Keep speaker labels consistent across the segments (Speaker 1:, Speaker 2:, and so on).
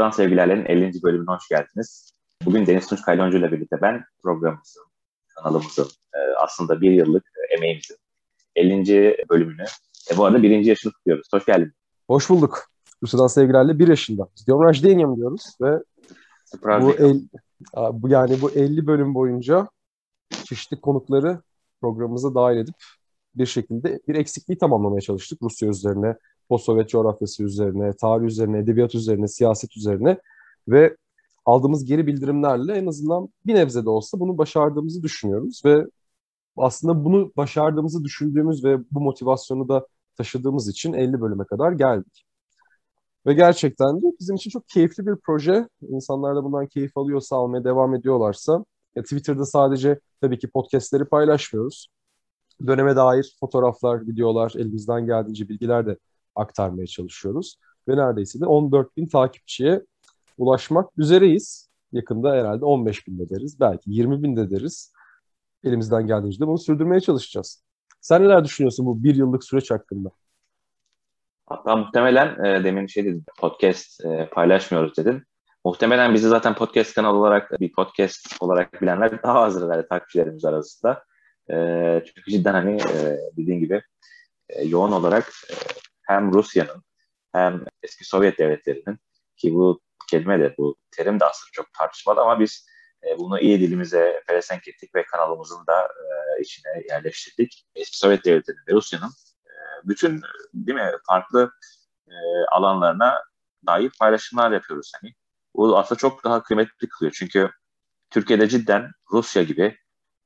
Speaker 1: Sıradan Sevgilerlerin 50. bölümüne hoş geldiniz. Bugün Deniz Tunç Kalyoncu ile birlikte ben programımızın, kanalımızın e, aslında bir yıllık emeğimizin 50. bölümünü, e, bu arada birinci yaşını kutluyoruz. Hoş geldin.
Speaker 2: Hoş bulduk. Rusya'dan sevgilerle bir yaşında. Diyorum Denium diyoruz ve bu, el, bu yani bu 50 bölüm boyunca çeşitli konukları programımıza dahil edip bir şekilde bir eksikliği tamamlamaya çalıştık Rusya üzerine, post-Sovyet coğrafyası üzerine, tarih üzerine, edebiyat üzerine, siyaset üzerine ve aldığımız geri bildirimlerle en azından bir nebze de olsa bunu başardığımızı düşünüyoruz ve aslında bunu başardığımızı düşündüğümüz ve bu motivasyonu da taşıdığımız için 50 bölüme kadar geldik. Ve gerçekten de bizim için çok keyifli bir proje. İnsanlar da bundan keyif alıyorsa, almaya devam ediyorlarsa. Ya Twitter'da sadece tabii ki podcastleri paylaşmıyoruz. Döneme dair fotoğraflar, videolar, elimizden geldiğince bilgiler de aktarmaya çalışıyoruz. Ve neredeyse de 14 bin takipçiye ulaşmak üzereyiz. Yakında herhalde 15 bin de deriz. Belki 20 bin de deriz. Elimizden geldiğince de bunu sürdürmeye çalışacağız. Sen neler düşünüyorsun bu bir yıllık süreç hakkında?
Speaker 1: Hatta muhtemelen e, demin şey dedin, podcast e, paylaşmıyoruz dedin. Muhtemelen bizi zaten podcast kanalı olarak, bir podcast olarak bilenler daha azdır herhalde takipçilerimiz arasında. E, çünkü cidden hani e, dediğin gibi e, yoğun olarak e, hem Rusya'nın hem eski Sovyet devletlerinin ki bu kelime de bu terim de aslında çok tartışmalı ama biz e, bunu iyi dilimize pelesenk ettik ve kanalımızın da e, içine yerleştirdik. Eski Sovyet devletlerinin ve Rusya'nın e, bütün değil mi farklı alanlarına dair paylaşımlar yapıyoruz hani. Bu aslında çok daha kıymetli kılıyor çünkü Türkiye'de cidden Rusya gibi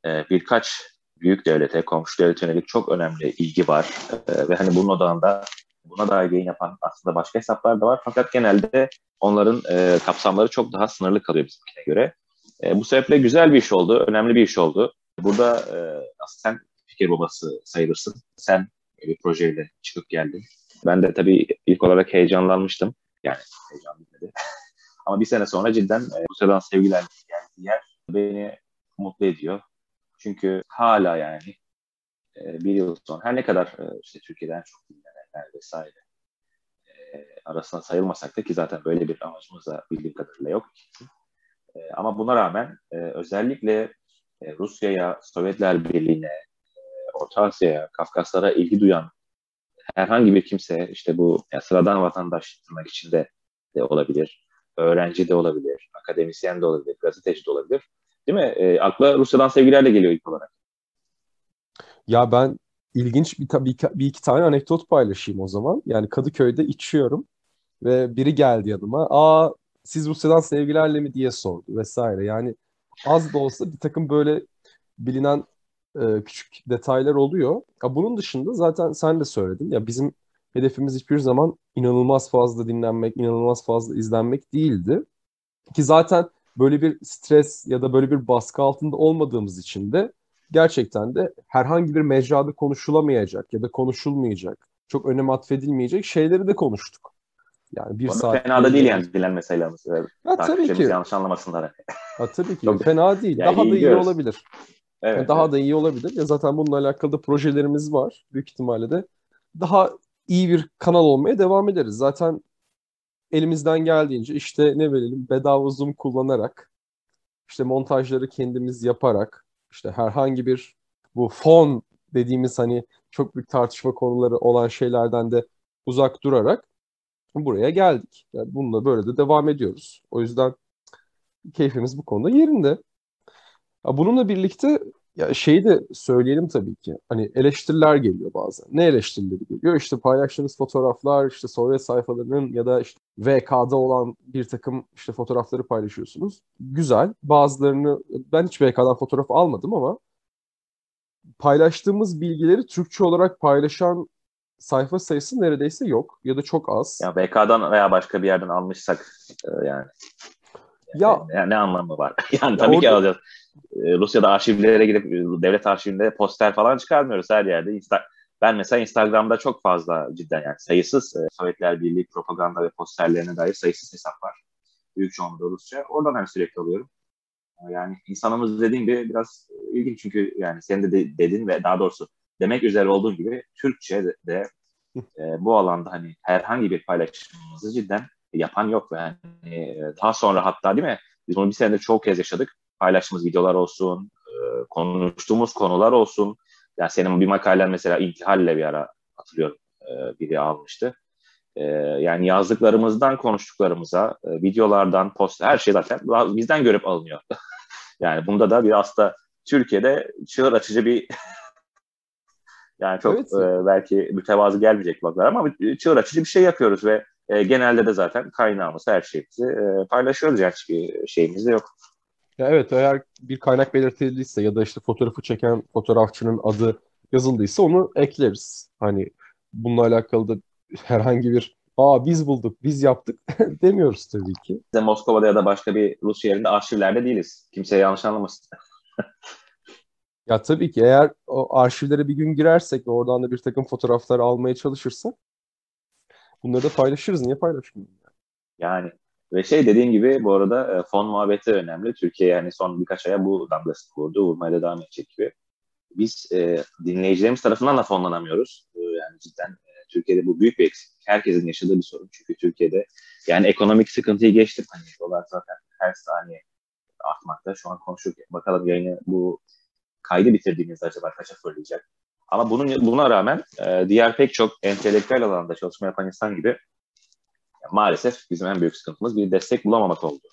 Speaker 1: birkaç büyük devlete, komşu devlete yönelik çok önemli ilgi var. Ve hani bunun odağında buna dair yayın yapan aslında başka hesaplar da var. Fakat genelde onların e, kapsamları çok daha sınırlı kalıyor bizimkine göre. E, bu sebeple güzel bir iş oldu, önemli bir iş oldu. Burada e, aslında sen fikir babası sayılırsın. Sen bir projeyle çıkıp geldin. Ben de tabii ilk olarak heyecanlanmıştım. Yani heyecan bitmedi. Ama bir sene sonra cidden e, Rusya'dan sevgiler geldiği yer beni mutlu ediyor. Çünkü hala yani e, bir yıl sonra her ne kadar e, işte Türkiye'den çok dinlenenler vesaire e, arasında sayılmasak da ki zaten böyle bir amacımız da bildiğim kadarıyla yok. E, ama buna rağmen e, özellikle e, Rusya'ya, Sovyetler Birliği'ne, e, Orta Asya'ya, Kafkaslara ilgi duyan herhangi bir kimse işte bu yani sıradan vatandaş tırnak içinde de olabilir, öğrenci de olabilir, akademisyen de olabilir, gazeteci de olabilir. Değil mi? E, akla Rusya'dan sevgilerle geliyor ilk olarak.
Speaker 2: Ya ben ilginç bir, bir, bir iki tane anekdot paylaşayım o zaman. Yani Kadıköy'de içiyorum ve biri geldi yanıma. Aa siz Rusya'dan sevgilerle mi diye sordu vesaire. Yani az da olsa bir takım böyle bilinen e, küçük detaylar oluyor. Ya bunun dışında zaten sen de söyledin. Ya bizim hedefimiz hiçbir zaman inanılmaz fazla dinlenmek, inanılmaz fazla izlenmek değildi. Ki zaten böyle bir stres ya da böyle bir baskı altında olmadığımız için de gerçekten de herhangi bir mecrada konuşulamayacak ya da konuşulmayacak, çok önem atfedilmeyecek şeyleri de konuştuk.
Speaker 1: Yani bir saat fena da değil yani dilenme sayılarımız.
Speaker 2: Ha, tabii ki.
Speaker 1: yanlış anlamasınlar.
Speaker 2: Ha, tabii ki. Fena değil. Yani daha iyi da iyi diyoruz. olabilir. Evet, yani daha evet. da iyi olabilir. Ya zaten bununla alakalı da projelerimiz var. Büyük ihtimalle de daha iyi bir kanal olmaya devam ederiz. Zaten elimizden geldiğince işte ne verelim bedava Zoom kullanarak işte montajları kendimiz yaparak işte herhangi bir bu fon dediğimiz hani çok büyük tartışma konuları olan şeylerden de uzak durarak buraya geldik. Yani bununla böyle de devam ediyoruz. O yüzden keyfimiz bu konuda yerinde. Bununla birlikte ya şeyi de söyleyelim tabii ki. Hani eleştiriler geliyor bazen. Ne eleştirileri geliyor? İşte paylaştığınız fotoğraflar, işte Sovyet sayfalarının ya da işte VK'da olan bir takım işte fotoğrafları paylaşıyorsunuz. Güzel. Bazılarını ben hiç VK'dan fotoğraf almadım ama paylaştığımız bilgileri Türkçe olarak paylaşan sayfa sayısı neredeyse yok ya da çok az.
Speaker 1: Ya VK'dan veya başka bir yerden almışsak e, yani. Ya, yani ne anlamı var? yani tabii orada, ki alacağız. E, Rusya'da arşivlere gidip e, devlet arşivinde poster falan çıkarmıyoruz her yerde. Insta ben mesela Instagram'da çok fazla cidden yani sayısız e, Sovyetler Birliği propaganda ve posterlerine dair sayısız hesap var. Büyük çoğunluğu Rusça. Oradan hem sürekli alıyorum. Yani insanımız dediğim gibi biraz ilginç çünkü yani sen de, de dedin ve daha doğrusu demek üzere olduğu gibi Türkçe de, e, bu alanda hani herhangi bir paylaşımımızı cidden yapan yok. Yani daha sonra hatta değil mi? Biz bunu bir senedir çok kez yaşadık. Paylaştığımız videolar olsun, e, konuştuğumuz konular olsun. Yani senin bir makalen mesela intihalle bir ara hatırlıyorum e, biri almıştı. E, yani yazdıklarımızdan konuştuklarımıza, videolardan, post her şey zaten bizden görüp alınıyor. yani bunda da bir aslında Türkiye'de çığır açıcı bir yani çok evet. e, belki mütevazı gelmeyecek baklar ama çığır açıcı bir şey yapıyoruz ve e, genelde de zaten kaynağımız her şeyimizi e, paylaşıyoruz. Yani hiçbir şeyimiz de yok.
Speaker 2: Ya evet eğer bir kaynak belirtildiyse ya da işte fotoğrafı çeken fotoğrafçının adı yazıldıysa onu ekleriz. Hani bununla alakalı da herhangi bir aa biz bulduk, biz yaptık demiyoruz tabii ki.
Speaker 1: Biz de Moskova'da ya da başka bir Rus yerinde arşivlerde değiliz. Kimse yanlış anlamasın.
Speaker 2: ya tabii ki eğer o arşivlere bir gün girersek ve oradan da bir takım fotoğraflar almaya çalışırsak bunları da paylaşırız. Niye paylaşmayalım?
Speaker 1: Yani ve şey dediğin gibi bu arada e, fon muhabbeti önemli. Türkiye yani son birkaç aya bu damgasını vurdu. Vurmaya da devam edecek gibi. Biz e, dinleyicilerimiz tarafından da fonlanamıyoruz. E, yani cidden e, Türkiye'de bu büyük bir eksiklik. Herkesin yaşadığı bir sorun. Çünkü Türkiye'de yani ekonomik sıkıntıyı geçtim. Hani dolar zaten her saniye artmakta. Şu an konuşurken bakalım yayını bu kaydı bitirdiğimizde acaba kaça fırlayacak? Ama bunun buna rağmen e, diğer pek çok entelektüel alanda çalışma yapan insan gibi maalesef bizim en büyük sıkıntımız bir destek bulamamak oldu.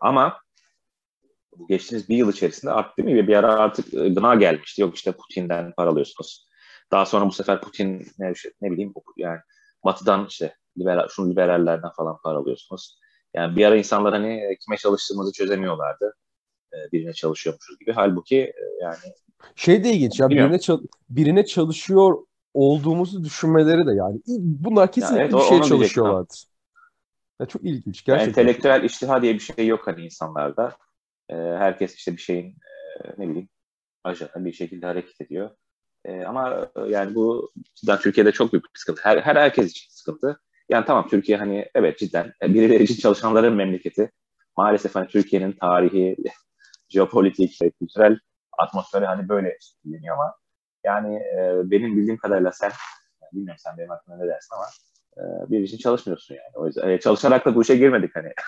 Speaker 1: Ama bu geçtiğimiz bir yıl içerisinde arttı mi? Bir ara artık e, gına gelmişti. Yok işte Putin'den para alıyorsunuz. Daha sonra bu sefer Putin ne, ne bileyim yani batıdan işte liberal, şunu liberallerden falan para alıyorsunuz. Yani bir ara insanlar hani e, kime çalıştığımızı çözemiyorlardı. E, birine çalışıyormuşuz gibi. Halbuki yani
Speaker 2: şey de ilginç ya birine, çal- birine çalışıyor olduğumuzu düşünmeleri de yani bunlar kesinlikle ya evet, bir şey çalışıyorlardır. Ya çok ilginç gerçekten.
Speaker 1: Yani entelektüel iştiha diye bir şey yok hani insanlarda. Ee, herkes işte bir şeyin e, ne bileyim ajanı bir şekilde hareket ediyor. E, ama e, yani bu cidden Türkiye'de çok büyük bir sıkıntı. Her, her herkes için sıkıntı. Yani tamam Türkiye hani evet cidden e, birileri için çalışanların memleketi. Maalesef hani Türkiye'nin tarihi, jeopolitik, kültürel atmosferi hani böyle biliniyor ama yani e, benim bildiğim kadarıyla sen, yani bilmiyorum sen benim hakkında ne dersin ama e, bir için çalışmıyorsun yani. O yüzden e, çalışarak da bu işe girmedik hani.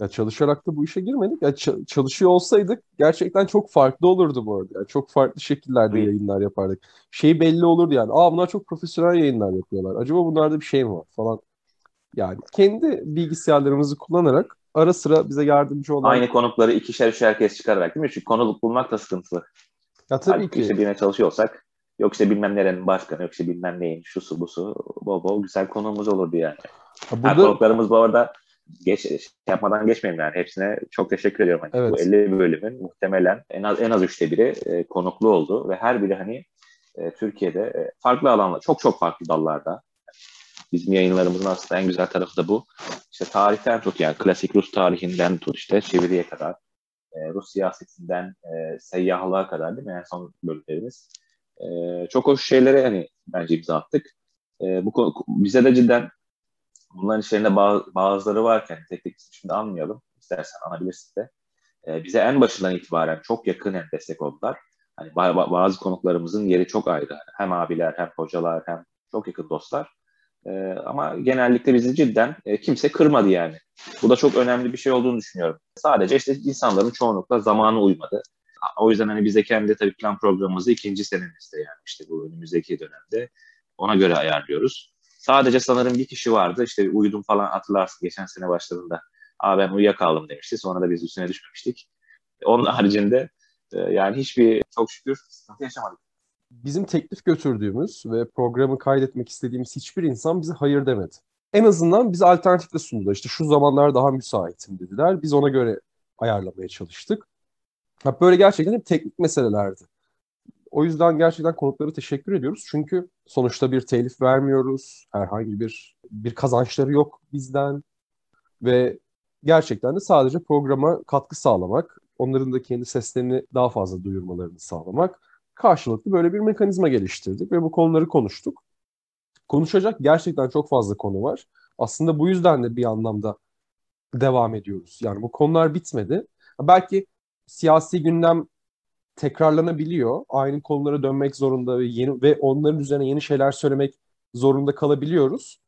Speaker 2: Ya çalışarak da bu işe girmedik. Ya ç- çalışıyor olsaydık gerçekten çok farklı olurdu bu arada. Yani çok farklı şekillerde evet. yayınlar yapardık. Şey belli olurdu yani. Aa bunlar çok profesyonel yayınlar yapıyorlar. Acaba bunlarda bir şey mi var falan. Yani kendi bilgisayarlarımızı kullanarak ara sıra bize yardımcı olan...
Speaker 1: Aynı konukları ikişer üçer kez çıkararak değil mi? Çünkü konuluk bulmak da sıkıntılı. Ya tabii Halbuki ki. işte birine çalışıyorsak yok işte bilmem nerenin başkanı, yok işte bilmem neyin, şusu busu, bol bol güzel konuğumuz olurdu yani. Ha, burada... konuklarımız bu arada geç, şey yapmadan geçmeyelim yani. Hepsine çok teşekkür ediyorum. Hani evet. Bu 50 bölümün muhtemelen en az en az üçte biri e, konuklu oldu ve her biri hani e, Türkiye'de e, farklı alanlar, çok çok farklı dallarda. Bizim yayınlarımızın aslında en güzel tarafı da bu. İşte tarihten tut yani klasik Rus tarihinden tut işte çeviriye kadar. E, Rus siyasetinden e, seyyahlığa kadar değil mi? Yani son bölümlerimiz. E, çok hoş şeylere hani bence imza attık. E, bu bize de cidden bunların içerisinde bazı, bazıları varken tek tek şimdi anmayalım. İstersen anabilirsin de. E, bize en başından itibaren çok yakın destek oldular. Hani bazı konuklarımızın yeri çok ayrı. Hem abiler hem hocalar hem çok yakın dostlar. E, ama genellikle bizi cidden e, kimse kırmadı yani. Bu da çok önemli bir şey olduğunu düşünüyorum. Sadece işte insanların çoğunlukla zamanı uymadı. O yüzden hani biz de kendi tabii plan programımızı ikinci senemizde yani işte bu önümüzdeki dönemde ona göre ayarlıyoruz. Sadece sanırım bir kişi vardı işte uyudum falan hatırlarsın geçen sene başladığında. Aa ben uyuyakaldım demişti. Sonra da biz üstüne düşmemiştik. Onun haricinde e, yani hiçbir çok şükür sıkıntı yaşamadık.
Speaker 2: Bizim teklif götürdüğümüz ve programı kaydetmek istediğimiz hiçbir insan bize hayır demedi. En azından bize alternatif de sundular. İşte şu zamanlar daha müsaitim dediler. Biz ona göre ayarlamaya çalıştık. Böyle gerçekten hep teknik meselelerdi. O yüzden gerçekten konuklara teşekkür ediyoruz. Çünkü sonuçta bir telif vermiyoruz. Herhangi bir bir kazançları yok bizden. Ve gerçekten de sadece programa katkı sağlamak, onların da kendi seslerini daha fazla duyurmalarını sağlamak karşılıklı böyle bir mekanizma geliştirdik ve bu konuları konuştuk. Konuşacak gerçekten çok fazla konu var. Aslında bu yüzden de bir anlamda devam ediyoruz. Yani bu konular bitmedi. Belki siyasi gündem tekrarlanabiliyor. Aynı konulara dönmek zorunda ve yeni ve onların üzerine yeni şeyler söylemek zorunda kalabiliyoruz.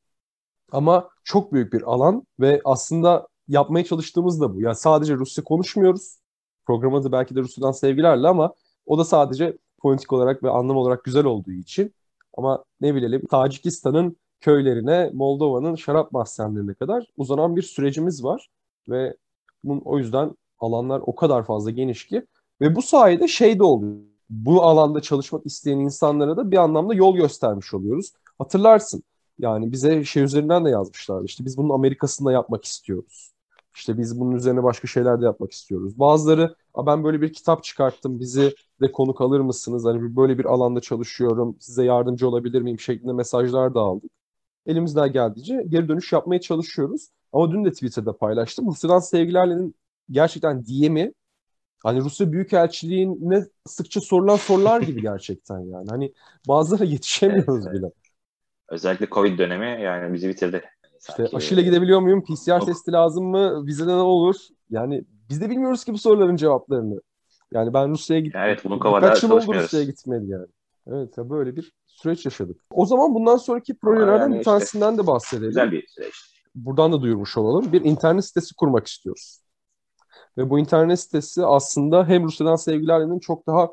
Speaker 2: Ama çok büyük bir alan ve aslında yapmaya çalıştığımız da bu. Yani sadece Rusya konuşmuyoruz. Programın adı belki de Rusya'dan sevgilerle ama o da sadece politik olarak ve anlam olarak güzel olduğu için. Ama ne bilelim Tacikistan'ın köylerine, Moldova'nın şarap mahzenlerine kadar uzanan bir sürecimiz var. Ve bunun, o yüzden alanlar o kadar fazla geniş ki ve bu sayede şey de oluyor. Bu alanda çalışmak isteyen insanlara da bir anlamda yol göstermiş oluyoruz. Hatırlarsın yani bize şey üzerinden de yazmışlardı. İşte biz bunun Amerika'sında yapmak istiyoruz. İşte biz bunun üzerine başka şeyler de yapmak istiyoruz. Bazıları ben böyle bir kitap çıkarttım bizi de konuk alır mısınız? Hani böyle bir alanda çalışıyorum size yardımcı olabilir miyim şeklinde mesajlar da aldık. Elimizden geldiğince geri dönüş yapmaya çalışıyoruz. Ama dün de Twitter'da paylaştım. Rusya'dan sevgilerle'nin gerçekten DM'i hani Rusya Büyükelçiliğine sıkça sorulan sorular gibi gerçekten yani. Hani bazıları yetişemiyoruz evet, bile.
Speaker 1: Özellikle Covid dönemi yani bizi bitirdi.
Speaker 2: İşte Sanki... aşıyla gidebiliyor muyum? PCR oh. testi lazım mı? Vizede ne olur? Yani biz de bilmiyoruz ki bu soruların cevaplarını. Yani ben Rusya'ya gittim.
Speaker 1: Evet bunu Kaç yıl oldu
Speaker 2: Rusya'ya gitmedi yani. Evet ya böyle bir süreç yaşadık. O zaman bundan sonraki projelerden yani bir tanesinden işte, de bahsedelim.
Speaker 1: Güzel bir süreç.
Speaker 2: Buradan da duyurmuş olalım. Bir internet sitesi kurmak istiyoruz. Ve bu internet sitesi aslında hem Rusya'dan sevgilerinin çok daha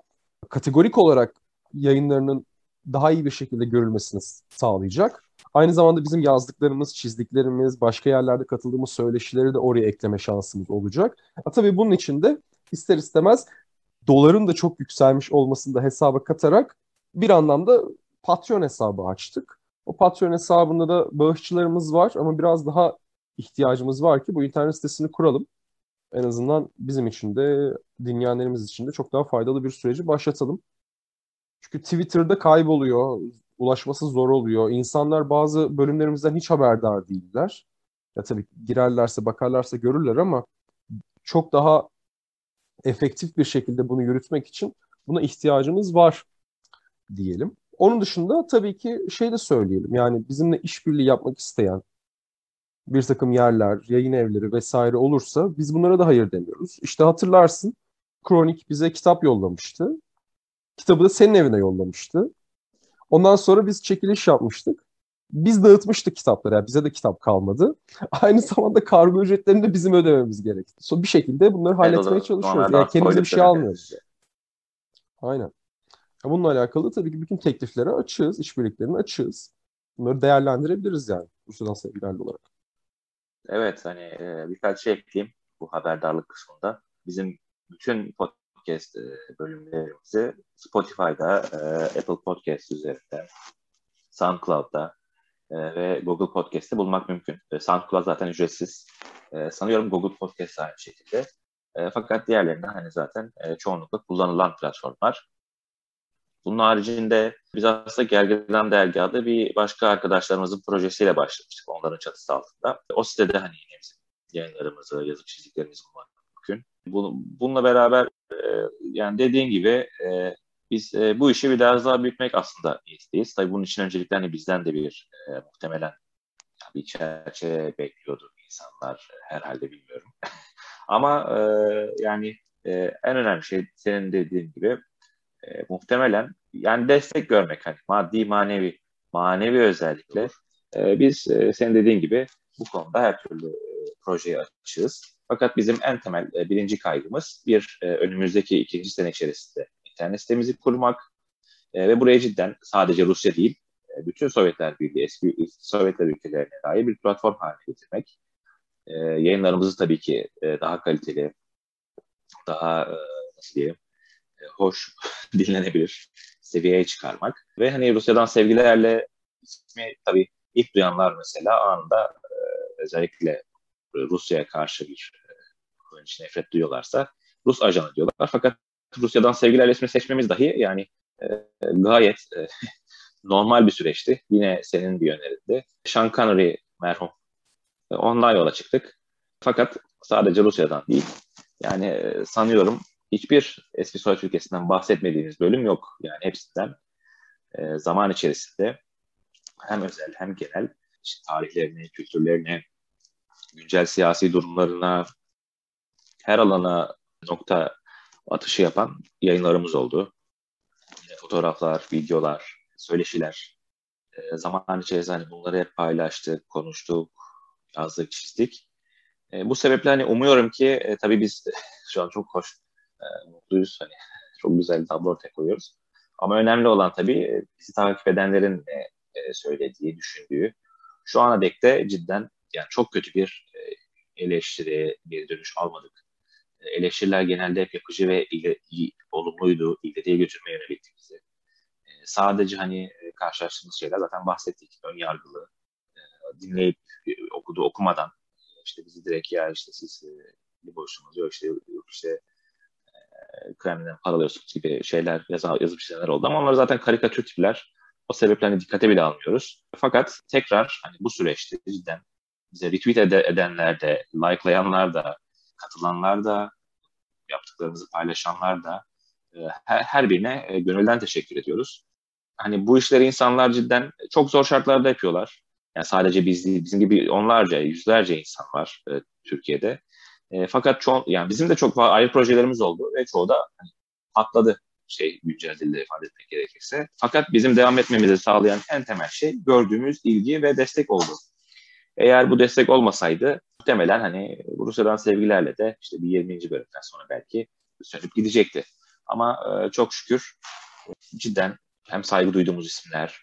Speaker 2: kategorik olarak yayınlarının daha iyi bir şekilde görülmesini sağlayacak. Aynı zamanda bizim yazdıklarımız, çizdiklerimiz, başka yerlerde katıldığımız söyleşileri de oraya ekleme şansımız olacak. Ha, tabii bunun için de ister istemez doların da çok yükselmiş olmasını da hesaba katarak bir anlamda Patreon hesabı açtık. O Patreon hesabında da bağışçılarımız var ama biraz daha ihtiyacımız var ki bu internet sitesini kuralım. En azından bizim için de dinleyenlerimiz için de çok daha faydalı bir süreci başlatalım. Çünkü Twitter'da kayboluyor, ulaşması zor oluyor. İnsanlar bazı bölümlerimizden hiç haberdar değiller. Ya tabii girerlerse, bakarlarsa görürler ama çok daha efektif bir şekilde bunu yürütmek için buna ihtiyacımız var diyelim. Onun dışında tabii ki şey de söyleyelim. Yani bizimle işbirliği yapmak isteyen bir takım yerler, yayın evleri vesaire olursa biz bunlara da hayır demiyoruz. İşte hatırlarsın Kronik bize kitap yollamıştı. Kitabı da senin evine yollamıştı. Ondan sonra biz çekiliş yapmıştık. Biz dağıtmıştık kitapları. Yani bize de kitap kalmadı. Aynı zamanda kargo ücretlerini de bizim ödememiz gerekti. So, bir şekilde bunları halletmeye evet, çalışıyoruz. Yani kendimize bir şey almıyoruz. Aynen. Bununla alakalı tabii ki bütün tekliflere açığız, işbirliklerine açığız. Bunları değerlendirebiliriz yani Rusya'dan sevgilerle olarak.
Speaker 1: Evet hani e, birkaç şey ekleyeyim bu haberdarlık kısmında. Bizim bütün podcast e, bölümlerimizi Spotify'da, e, Apple Podcast üzerinde, SoundCloud'da e, ve Google Podcast'te bulmak mümkün. SoundCloud zaten ücretsiz. Sanıyorum Google Podcast aynı şekilde. Fakat diğerlerinde hani zaten çoğunlukla kullanılan platformlar. Bunun haricinde biz aslında Gergedan Dergah'da bir başka arkadaşlarımızın projesiyle başlamıştık onların çatısı altında. O sitede hani yine bizim yayınlarımızı, yazık çizdiklerimizi bulmak mümkün. Bununla beraber e, yani dediğin gibi e, biz e, bu işi biraz daha büyütmek aslında niyetliyiz. Tabii bunun için öncelikle hani bizden de bir muhtemelen bir çerçeve bekliyordu insanlar herhalde bilmiyorum. Ama yani en önemli şey senin dediğin gibi e, muhtemelen yani destek görmek hani maddi manevi manevi özellikle e, biz e, senin dediğin gibi bu konuda her türlü e, projeye açığız. Fakat bizim en temel e, birinci kaygımız bir e, önümüzdeki ikinci sene içerisinde internet sitemizi kurmak e, ve buraya cidden sadece Rusya değil e, bütün Sovyetler Birliği eski Sovyetler ülkelerine dair bir platform haline getirmek. E, yayınlarımızı tabii ki e, daha kaliteli, daha e, nasıl diyelim hoş dinlenebilir seviyeye çıkarmak. Ve hani Rusya'dan sevgilerle ismi tabii ilk duyanlar mesela anında e, özellikle Rusya'ya karşı bir e, için nefret duyuyorlarsa Rus ajanı diyorlar. Fakat Rusya'dan sevgilerle ismi seçmemiz dahi yani e, gayet normal bir süreçti. Yine senin bir önerinde. Sean Connery merhum. Ondan yola çıktık. Fakat sadece Rusya'dan değil. Yani sanıyorum hiçbir eski Sovyet ülkesinden bahsetmediğimiz bölüm yok. Yani hepsinden e, zaman içerisinde hem özel hem genel işte tarihlerine, kültürlerine, güncel siyasi durumlarına, her alana nokta atışı yapan yayınlarımız oldu. Yine fotoğraflar, videolar, söyleşiler. E, zaman içerisinde hani bunları hep paylaştık, konuştuk, yazdık, çizdik. E, bu sebeple hani umuyorum ki e, tabii biz şu an çok hoş, e, mutluyuz. Hani çok güzel bir tablo ortaya koyuyoruz. Ama önemli olan tabii e, bizi takip edenlerin e, e, söylediği, düşündüğü. Şu ana dek de cidden yani çok kötü bir e, eleştiri, bir dönüş almadık. E, eleştiriler genelde hep yapıcı ve ile, iyi, olumluydu, ileriye götürmeye yönelikti bizi. E, sadece hani e, karşılaştığımız şeyler zaten bahsettik. Ön yargılı, e, dinleyip e, okudu okumadan işte bizi direkt ya işte siz e, bir boşsunuz yok işte yok işte e, Kremlin'den paralıyorsunuz gibi şeyler yaz, yazıp şeyler oldu ama onlar zaten karikatür tipler. O sebeple hani dikkate bile almıyoruz. Fakat tekrar hani bu süreçte cidden bize retweet ed- edenler de, likelayanlar da, katılanlar da, yaptıklarımızı paylaşanlar da e, her, her birine e, gönülden teşekkür ediyoruz. Hani bu işleri insanlar cidden çok zor şartlarda yapıyorlar. Yani sadece biz değil, bizim gibi onlarca, yüzlerce insan var e, Türkiye'de. E, fakat çoğu, yani bizim de çok ayrı projelerimiz oldu ve çoğu da hani, patladı şey güncel dilde ifade etmek gerekirse. Fakat bizim devam etmemizi sağlayan en temel şey gördüğümüz ilgi ve destek oldu. Eğer bu destek olmasaydı muhtemelen hani Rusya'dan sevgilerle de işte bir 20. bölümden sonra belki sönüp gidecekti. Ama e, çok şükür cidden hem saygı duyduğumuz isimler,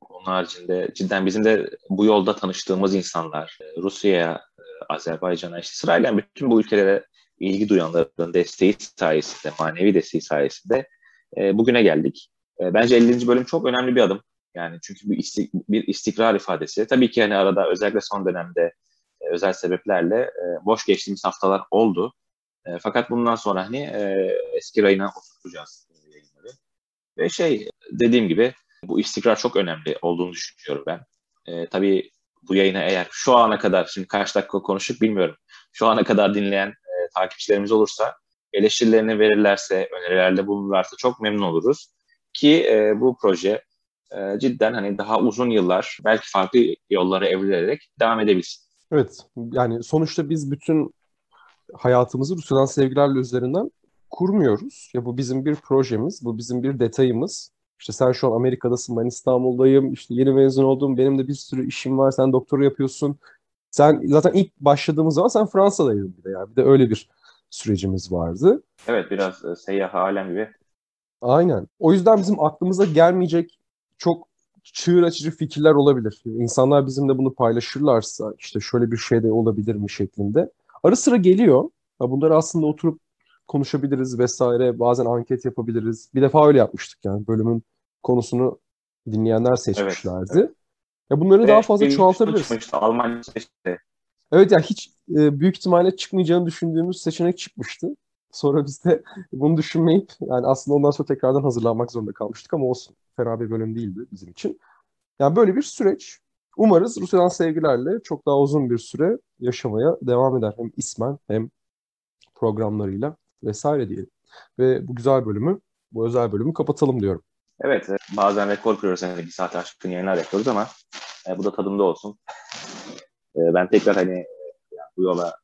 Speaker 1: onun haricinde cidden bizim de bu yolda tanıştığımız insanlar, e, Rusya'ya, Azerbaycan'a, işte sırayla bütün bu ülkelere ilgi duyanların desteği sayesinde, manevi desteği sayesinde e, bugüne geldik. E, bence 50. bölüm çok önemli bir adım. Yani çünkü bir, istik, bir istikrar ifadesi. Tabii ki hani arada özellikle son dönemde e, özel sebeplerle e, boş geçtiğimiz haftalar oldu. E, fakat bundan sonra hani e, eski rayına oturtacağız yayınları. Ve şey dediğim gibi bu istikrar çok önemli olduğunu düşünüyorum ben. E, tabii bu yayına eğer şu ana kadar, şimdi kaç dakika konuştuk bilmiyorum. Şu ana kadar dinleyen e, takipçilerimiz olursa eleştirilerini verirlerse, önerilerde bulunurlarsa çok memnun oluruz. Ki e, bu proje e, cidden hani daha uzun yıllar belki farklı yollara evrilerek devam edebilsin.
Speaker 2: Evet yani sonuçta biz bütün hayatımızı Rusya'dan sevgilerle üzerinden kurmuyoruz. Ya bu bizim bir projemiz, bu bizim bir detayımız. İşte sen şu an Amerika'dasın, ben İstanbul'dayım, işte yeni mezun oldum, benim de bir sürü işim var, sen doktora yapıyorsun. Sen zaten ilk başladığımız zaman sen Fransa'daydın bir de yani. Bir de öyle bir sürecimiz vardı.
Speaker 1: Evet biraz e, seyyah alem gibi.
Speaker 2: Aynen. O yüzden bizim aklımıza gelmeyecek çok çığır açıcı fikirler olabilir. İnsanlar bizimle bunu paylaşırlarsa işte şöyle bir şey de olabilir mi şeklinde. Ara sıra geliyor. Bunları aslında oturup konuşabiliriz vesaire. Bazen anket yapabiliriz. Bir defa öyle yapmıştık yani bölümün konusunu dinleyenler seçmişlerdi. Evet, evet. Ya bunları Ve daha fazla çoğaltabiliriz. Çıkmıştı,
Speaker 1: Almanya seçti.
Speaker 2: Evet yani hiç e, büyük ihtimalle çıkmayacağını düşündüğümüz seçenek çıkmıştı. Sonra biz de bunu düşünmeyip yani aslında ondan sonra tekrardan hazırlanmak zorunda kalmıştık ama olsun. Fena bir bölüm değildi bizim için. Yani böyle bir süreç. Umarız Rusya'dan sevgilerle çok daha uzun bir süre yaşamaya devam eder. Hem ismen hem programlarıyla vesaire diyelim. Ve bu güzel bölümü, bu özel bölümü kapatalım diyorum.
Speaker 1: Evet, e, bazen rekor kırıyoruz. Yani bir saat aşkın yayınlar yapıyoruz ama e, bu da tadında olsun. E, ben tekrar hani e, bu yola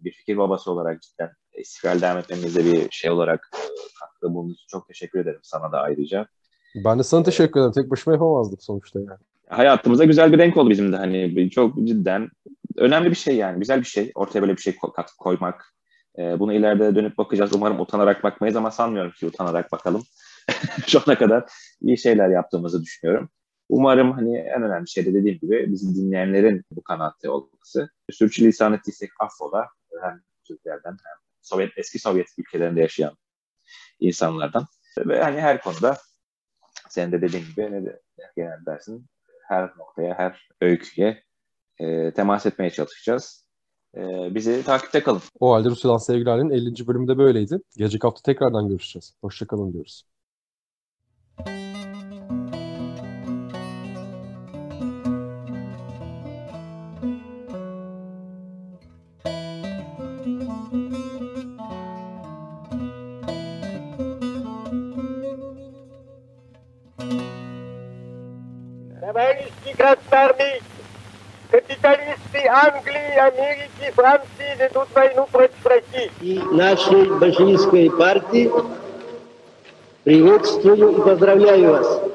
Speaker 1: bir fikir babası olarak cidden istikrar devam etmemizde bir şey olarak e, katkıda bulunduğunuz için çok teşekkür ederim sana da ayrıca.
Speaker 2: Ben de sana teşekkür ederim. Tek başıma yapamazdım sonuçta yani.
Speaker 1: Hayatımıza güzel bir renk oldu bizim de hani çok cidden önemli bir şey yani güzel bir şey ortaya böyle bir şey koymak. E, bunu ileride dönüp bakacağız. Umarım utanarak bakmayız ama sanmıyorum ki utanarak bakalım. Şu ana kadar iyi şeyler yaptığımızı düşünüyorum. Umarım hani en önemli şey de dediğim gibi bizim dinleyenlerin bu kanaatte olması. Sürçülisan ettiysek affola hem Türklerden hem Sovyet eski Sovyet ülkelerinde yaşayan insanlardan ve hani her konuda sen de dediğin gibi ne de genel dersin her noktaya, her öyküye e, temas etmeye çalışacağız. E, bizi takipte kalın.
Speaker 2: O halde Rusya'dan sevgilerinin 50. bölümünde böyleydi. Gelecek hafta tekrardan görüşeceğiz. Hoşçakalın diyoruz.
Speaker 3: Красноармейцы, капиталисты Англии, Америки, Франции ведут войну против России. И нашей большевистской партии приветствую и поздравляю вас